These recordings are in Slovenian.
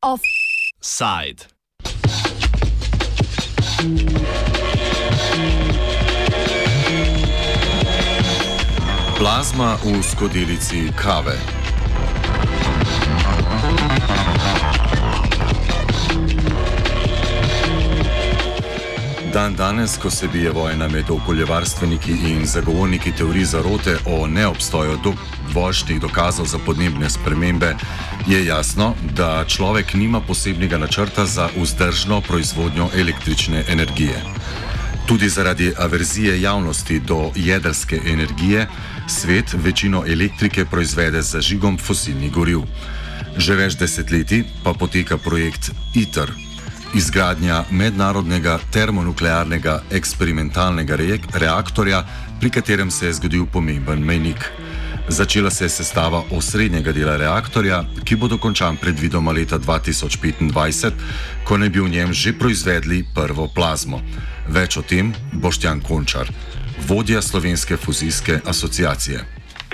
Offside. Plazma v skodelici kave. Dan danes, ko se bije vojna med okoljevarstveniki in zagovorniki teorij zarote o neobstoju dovoljšnih dokazov za podnebne spremembe, je jasno, da človek nima posebnega načrta za vzdržno proizvodnjo električne energije. Tudi zaradi averzije javnosti do jedrske energije, svet večino elektrike proizvede z zažigom fosilnih goriv. Že več desetletij pa poteka projekt ITER, izgradnja mednarodnega termonuklearnega eksperimentalnega reaktorja, pri katerem se je zgodil pomemben mejnik. Začela se je sestava osrednjega dela reaktorja, ki bo dokončan predvidoma leta 2025, ko naj bi v njem že proizvedli prvo plazmo. Več o tem Boštjan Končar, vodja Slovenske fuzijske asociacije.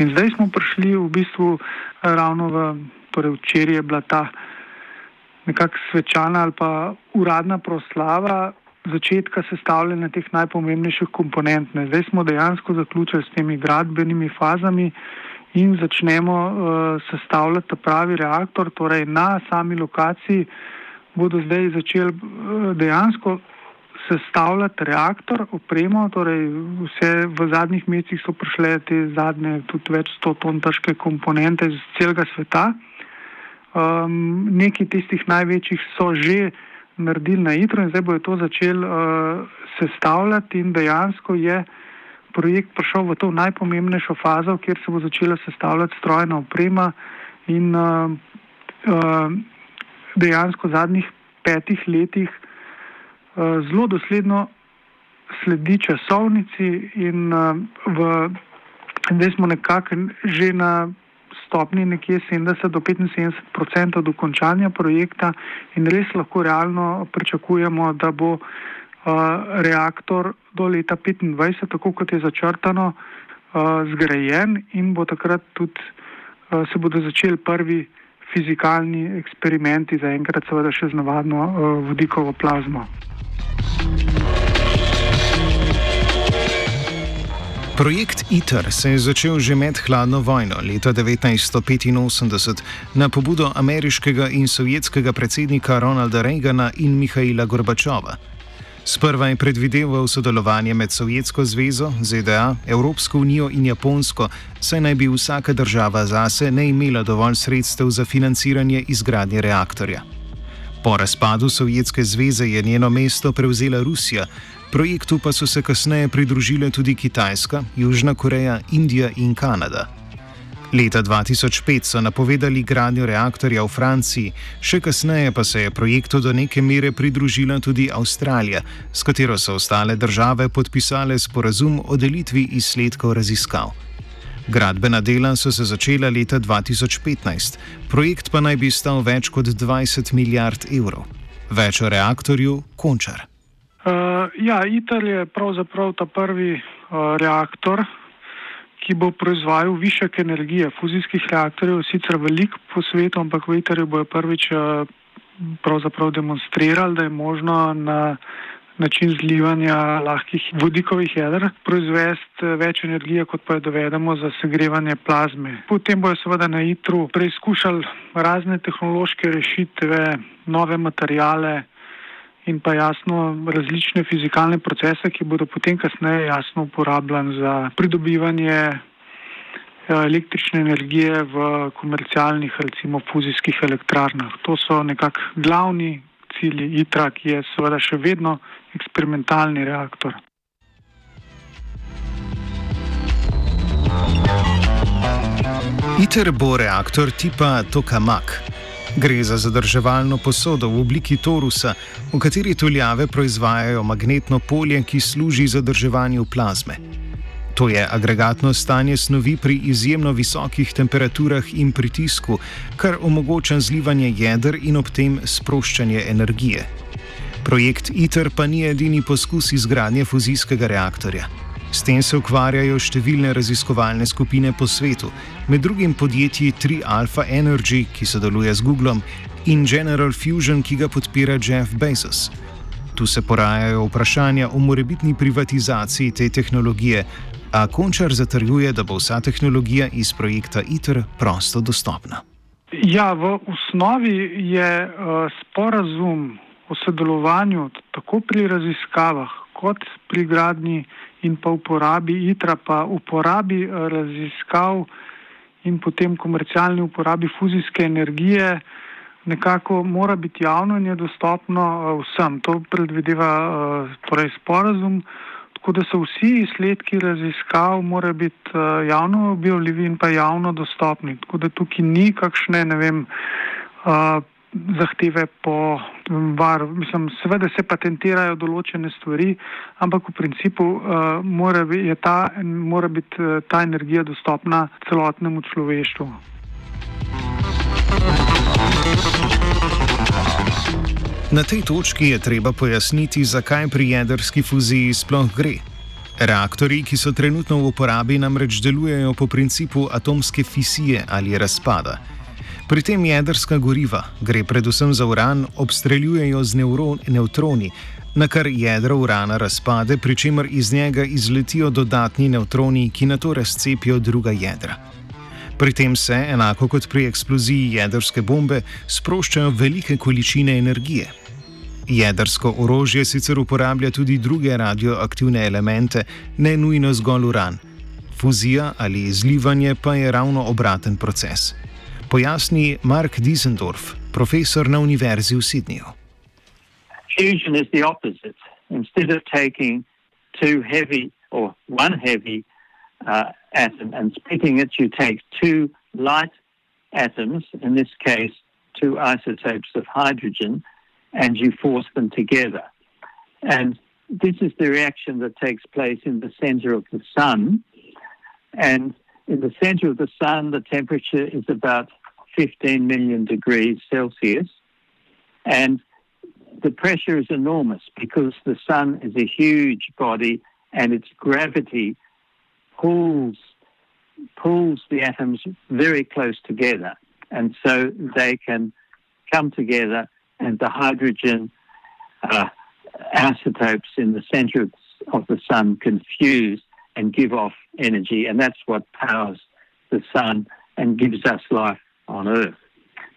In zdaj smo prišli v bistvu ravno v, torej včeraj je bila ta nekakšna svečana ali pa uradna proslava začetka sestavljanja teh najpomembnejših komponent. Ne. Zdaj smo dejansko zaključili s temi gradbenimi fazami in začnemo uh, sestavljati pravi reaktor. Torej na sami lokaciji bodo zdaj začeli uh, dejansko sestavljati reaktor, opremo, torej vse v zadnjih mesecih so prišle te zadnje, tudi več sto ton težke komponente iz celega sveta. Um, Neki tistih največjih so že naredili na hitro in zdaj bojo to začeli uh, sestavljati in dejansko je projekt prišel v to najpomembnejšo fazo, kjer se bo začela sestavljati strojna oprema in uh, uh, dejansko v zadnjih petih letih uh, zelo dosledno sledi časovnici in uh, v, zdaj smo nekako že na stopni nekje 70 do 75 odstotkov dokončanja projekta in res lahko realno pričakujemo, da bo uh, reaktor do leta 2025, tako kot je začrtano, uh, zgrajen in bo takrat tudi uh, se bodo začeli prvi fizikalni eksperimenti, zaenkrat seveda še z navadno uh, vodikovo plazmo. Projekt ITER se je začel že med hladno vojno leta 1985 na pobudo ameriškega in sovjetskega predsednika Ronalda Reagana in Mihaila Gorbačova. Sprva je predvideval sodelovanje med Sovjetsko zvezo, ZDA, Evropsko unijo in Japonsko, saj naj bi vsaka država zase ne imela dovolj sredstev za financiranje izgradnje reaktorja. Po razpadu Sovjetske zveze je njeno mesto prevzela Rusija, Projektu pa so se kasneje pridružile tudi Kitajska, Južna Koreja, Indija in Kanada. Leta 2005 so napovedali gradnjo reaktorja v Franciji, še kasneje pa se je projektu do neke mere pridružila tudi Avstralija, s katero so ostale države podpisale sporazum o delitvi izsledkov raziskav. Gradbena dela so se začela leta 2015, projekt pa naj bi stal več kot 20 milijard evrov. Več o reaktorju Končar. Uh, ja, ITER je pravzaprav ta prvi uh, reaktor, ki bo proizvajal višek energije. Fuzijskih reaktorjev je sicer veliko po svetu, ampak v ITER-ju bojo prvič uh, demonstrirali, da je možno na način zlivanja lahkih vodikovih jeder proizvesti več energije, kot pa jo dovedemo za segrevanje plazme. Potem bojo seveda na ITER-u preizkušali razne tehnološke rešitve, nove materijale in pa jasno različne fizikalne procese, ki bodo potem kasneje jasno uporabljani za pridobivanje eh, električne energije v komercialnih, recimo fuzijskih elektrarnah. To so nekako glavni cilji ITRA, ki je seveda še vedno eksperimentalni reaktor. ITER bo reaktor tipa Tokamak. Gre za zadrževalno posodo v obliki torusa, v kateri tuljave proizvajajo magnetno polje, ki služi zadrževanju plazme. To je agregatno stanje snovi pri izjemno visokih temperaturah in pritisku, kar omogoča zlivanje jeder in ob tem sproščanje energije. Projekt ITER pa ni edini poskus izgradnje fuzijskega reaktorja. S tem se ukvarjajo številne raziskovalne skupine po svetu, med drugim podjetji 3 Alpha Energy, ki sodeluje z Googlom, in General Fusion, ki ga podpira Jeff Bezos. Tu se porajajo vprašanja o morebitni privatizaciji te tehnologije, a Končar zatrjuje, da bo vsa tehnologija iz projekta ITER prosto dostopna. Ja, v osnovi je uh, sporazum o sodelovanju tako pri raziskavah, kot pri gradni in pa uporabi ITRA, pa uporabi uh, raziskav in potem komercialni uporabi fuzijske energije, nekako mora biti javno in je dostopno uh, vsem. To predvideva uh, torej sporazum. Tako da so vsi izsledki raziskav morajo biti javno objavljivi in pa javno dostopni. Tako da tukaj ni kakšne, ne vem, zahteve po var. Mislim, seveda se patentirajo določene stvari, ampak v principu uh, mora, ta, mora biti uh, ta energija dostopna celotnemu človeštvu. Na tej točki je treba pojasniti, zakaj pri jedrski fuziji sploh gre. Reaktori, ki so trenutno v uporabi, namreč delujejo po principu atomske fisije ali razpada. Pri tem jedrska goriva, gre predvsem za uran, obstreljujejo z neutroni, na kar jedro urana razpade, pri čemer iz njega izletijo dodatni neutroni, ki na to razcepijo druga jedra. Pri tem se, enako kot pri eksploziji jedrske bombe, sproščajo velike količine energije. Jedrsko orožje sicer uporablja tudi druge radioaktivne elemente, ne nujno zgolj uran. Fuzija ali izlivanje pa je ravno obraten proces. Pojasni Mark Diesendorf, profesor na Univerzi v Sydneyju. Fusion is the opposite. Instead of taking two heavy or one heavy uh, atom and splitting it, you take two light atoms, in this case, two isotopes of hydrogen, and you force them together. And this is the reaction that takes place in the center of the sun. And in the center of the sun, the temperature is about 15 million degrees Celsius. And the pressure is enormous because the sun is a huge body and its gravity pulls pulls the atoms very close together. And so they can come together and the hydrogen uh, isotopes in the center of the sun can fuse and give off energy, and that's what powers the sun and gives us life on Earth.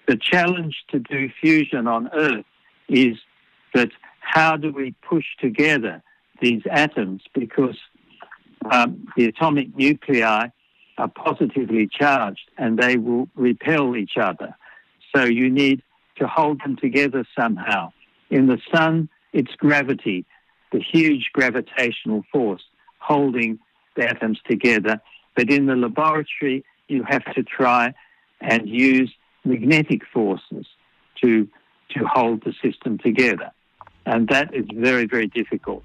The challenge to do fusion on Earth is that how do we push together these atoms because um, the atomic nuclei are positively charged and they will repel each other. So you need to hold them together somehow. In the sun, it's gravity, the huge gravitational force holding the atoms together. But in the laboratory, you have to try and use magnetic forces to, to hold the system together. And that is very, very difficult.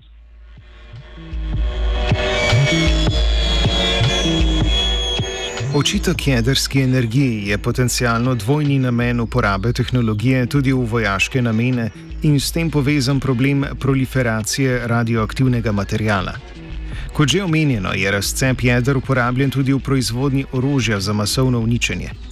Očitek jedrski energiji je potencialno dvojni namen uporabe tehnologije tudi v vojaške namene in s tem povezan problem proliferacije radioaktivnega materijala. Kot že omenjeno, je razcep jeder uporabljen tudi v proizvodnji orožja za masovno uničenje.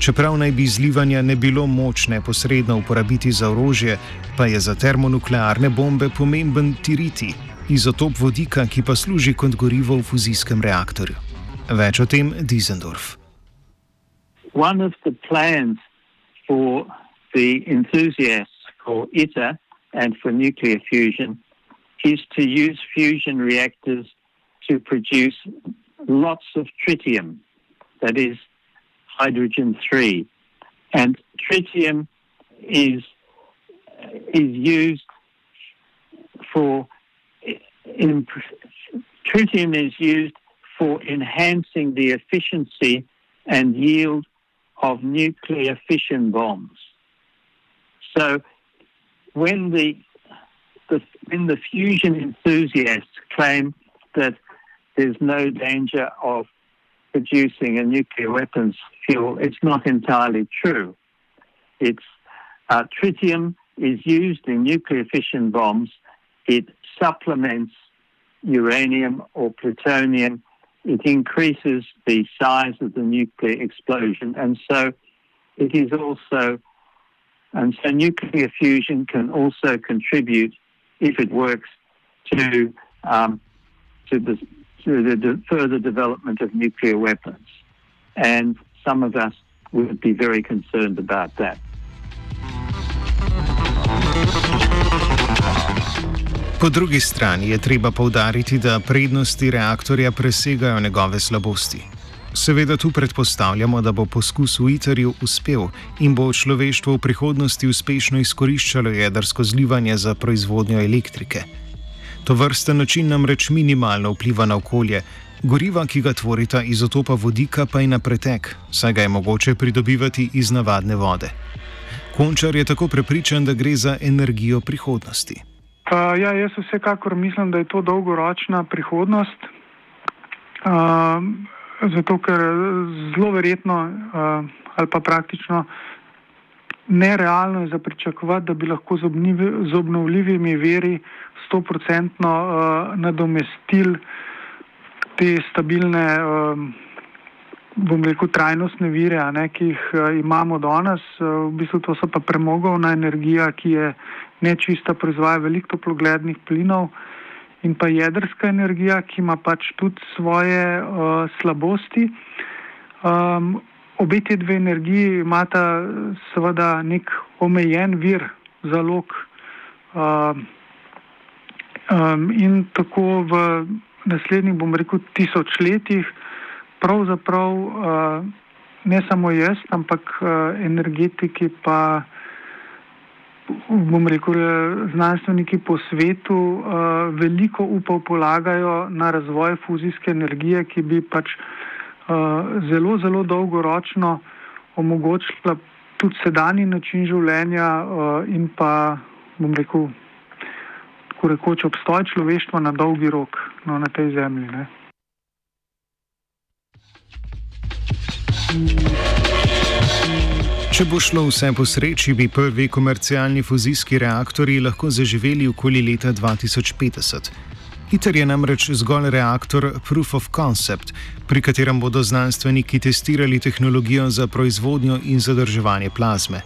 Čeprav naj bi izlivanja ne bilo moč neposredno uporabiti za orožje, pa je za termonuklearne bombe pomemben tiriti, izotop vodika, ki pa služi kot gorivo v fuzijskem reaktorju. Več o tem Diesendorf. One of the plans for the enthusiasts for ITER and for nuclear fusion is to use fusion reactors to produce lots of tritium, that is hydrogen 3. And tritium is, is used for, in, tritium is used for enhancing the efficiency and yield of nuclear fission bombs. So when the, the when the fusion enthusiasts claim that there's no danger of producing a nuclear weapons fuel, it's not entirely true. It's uh, tritium is used in nuclear fission bombs, it supplements uranium or plutonium. It increases the size of the nuclear explosion. And so it is also, and so nuclear fusion can also contribute, if it works, to, um, to, the, to the de- further development of nuclear weapons. And some of us would be very concerned about that. Po drugi strani je treba povdariti, da prednosti reaktorja presegajo njegove slabosti. Seveda tu predpostavljamo, da bo poskus v ITER-ju uspel in bo človeštvo v prihodnosti uspešno izkoriščalo jedrsko zlivanje za proizvodnjo elektrike. To vrste način namreč minimalno vpliva na okolje, goriva, ki ga tvorita izotopa vodika, pa je na pretek, saj ga je mogoče pridobivati iz navadne vode. Končar je tako prepričan, da gre za energijo prihodnosti. Uh, ja, jaz vsekakor mislim, da je to dolgoročna prihodnost. Uh, zato, ker zelo verjetno uh, ali pa praktično nerealno je za pričakovati, da bi lahko z, obnovljivimi veri 100% uh, nadomestili te stabilne, uh, bom rekel, trajnostne vire, ne, ki jih uh, imamo danes. V bistvu to so pa premogovna energija, ki je nečista, proizvaja veliko toplogrednih plinov in pa jedrska energija, ki ima pač tudi svoje uh, slabosti. Um, obe te dve energiji imata seveda nek omejen vir zalog uh, um, in tako v naslednjih, bom rekel, tisočletjih pravzaprav uh, ne samo jaz, ampak uh, energetiki pa bom rekel, znanstveniki po svetu uh, veliko upov polagajo na razvoj fuzijske energije, ki bi pač uh, zelo, zelo dolgoročno omogočila tudi sedanji način življenja uh, in pa, bom rekel, tako rekoč obstoj človeštva na dolgi rok no, na tej zemlji. Ne. Če bo šlo vse po sreči, bi prvi komercialni fuzijski reaktori lahko zaživeli okoli leta 2050. ITER je namreč zgolj reaktor Proof of Concept, pri katerem bodo znanstveniki testirali tehnologijo za proizvodnjo in zadrževanje plazme.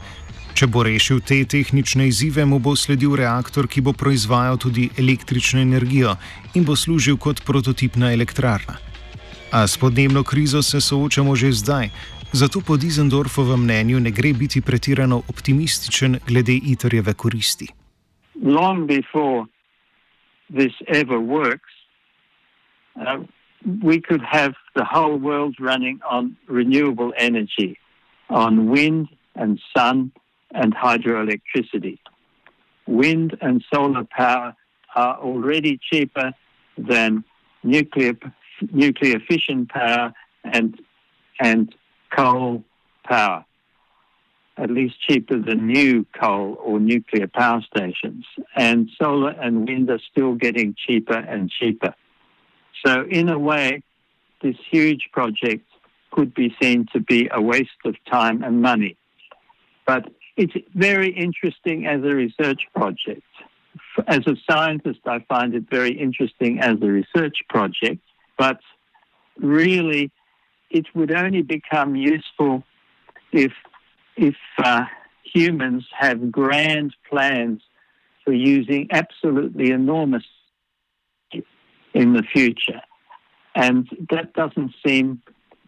Če bo rešil te tehnične izzive, mu bo sledil reaktor, ki bo proizvajal tudi električno energijo in bo služil kot prototipna elektrarna. A s podnebno krizo se soočamo že zdaj, Zato po Dizendorfovem mnenju ne gre biti pretirano optimističen glede ITER-jeve koristi. Long before this ever works, uh, we could have the whole world running on renewable energy, on wind and sun and hydroelectricity. Wind and solar power are already cheaper than nuclear nuclear fission power and and coal power, at least cheaper than new coal or nuclear power stations. And solar and wind are still getting cheaper and cheaper. So, in a way, this huge project could be seen to be a waste of time and money. But it's very interesting as a research project. As a scientist, I find it very interesting as a research project, but really it would only become useful if if uh, humans have grand plans for using absolutely enormous in the future, and that doesn't seem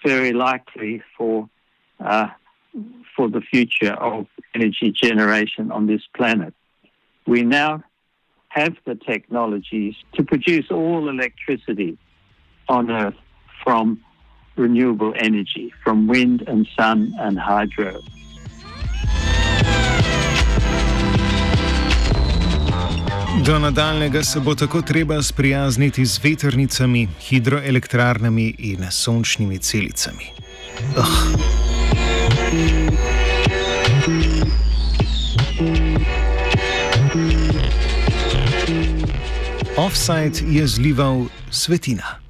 very likely for uh, for the future of energy generation on this planet. We now have the technologies to produce all electricity on Earth from renewable energy from wind and sun and hydro. Do nadaljnega se bo tako treba sprijazniti z veternicami, hidroelektrarnami in sončnimi celicami. Oh. Offside je zlival svetina.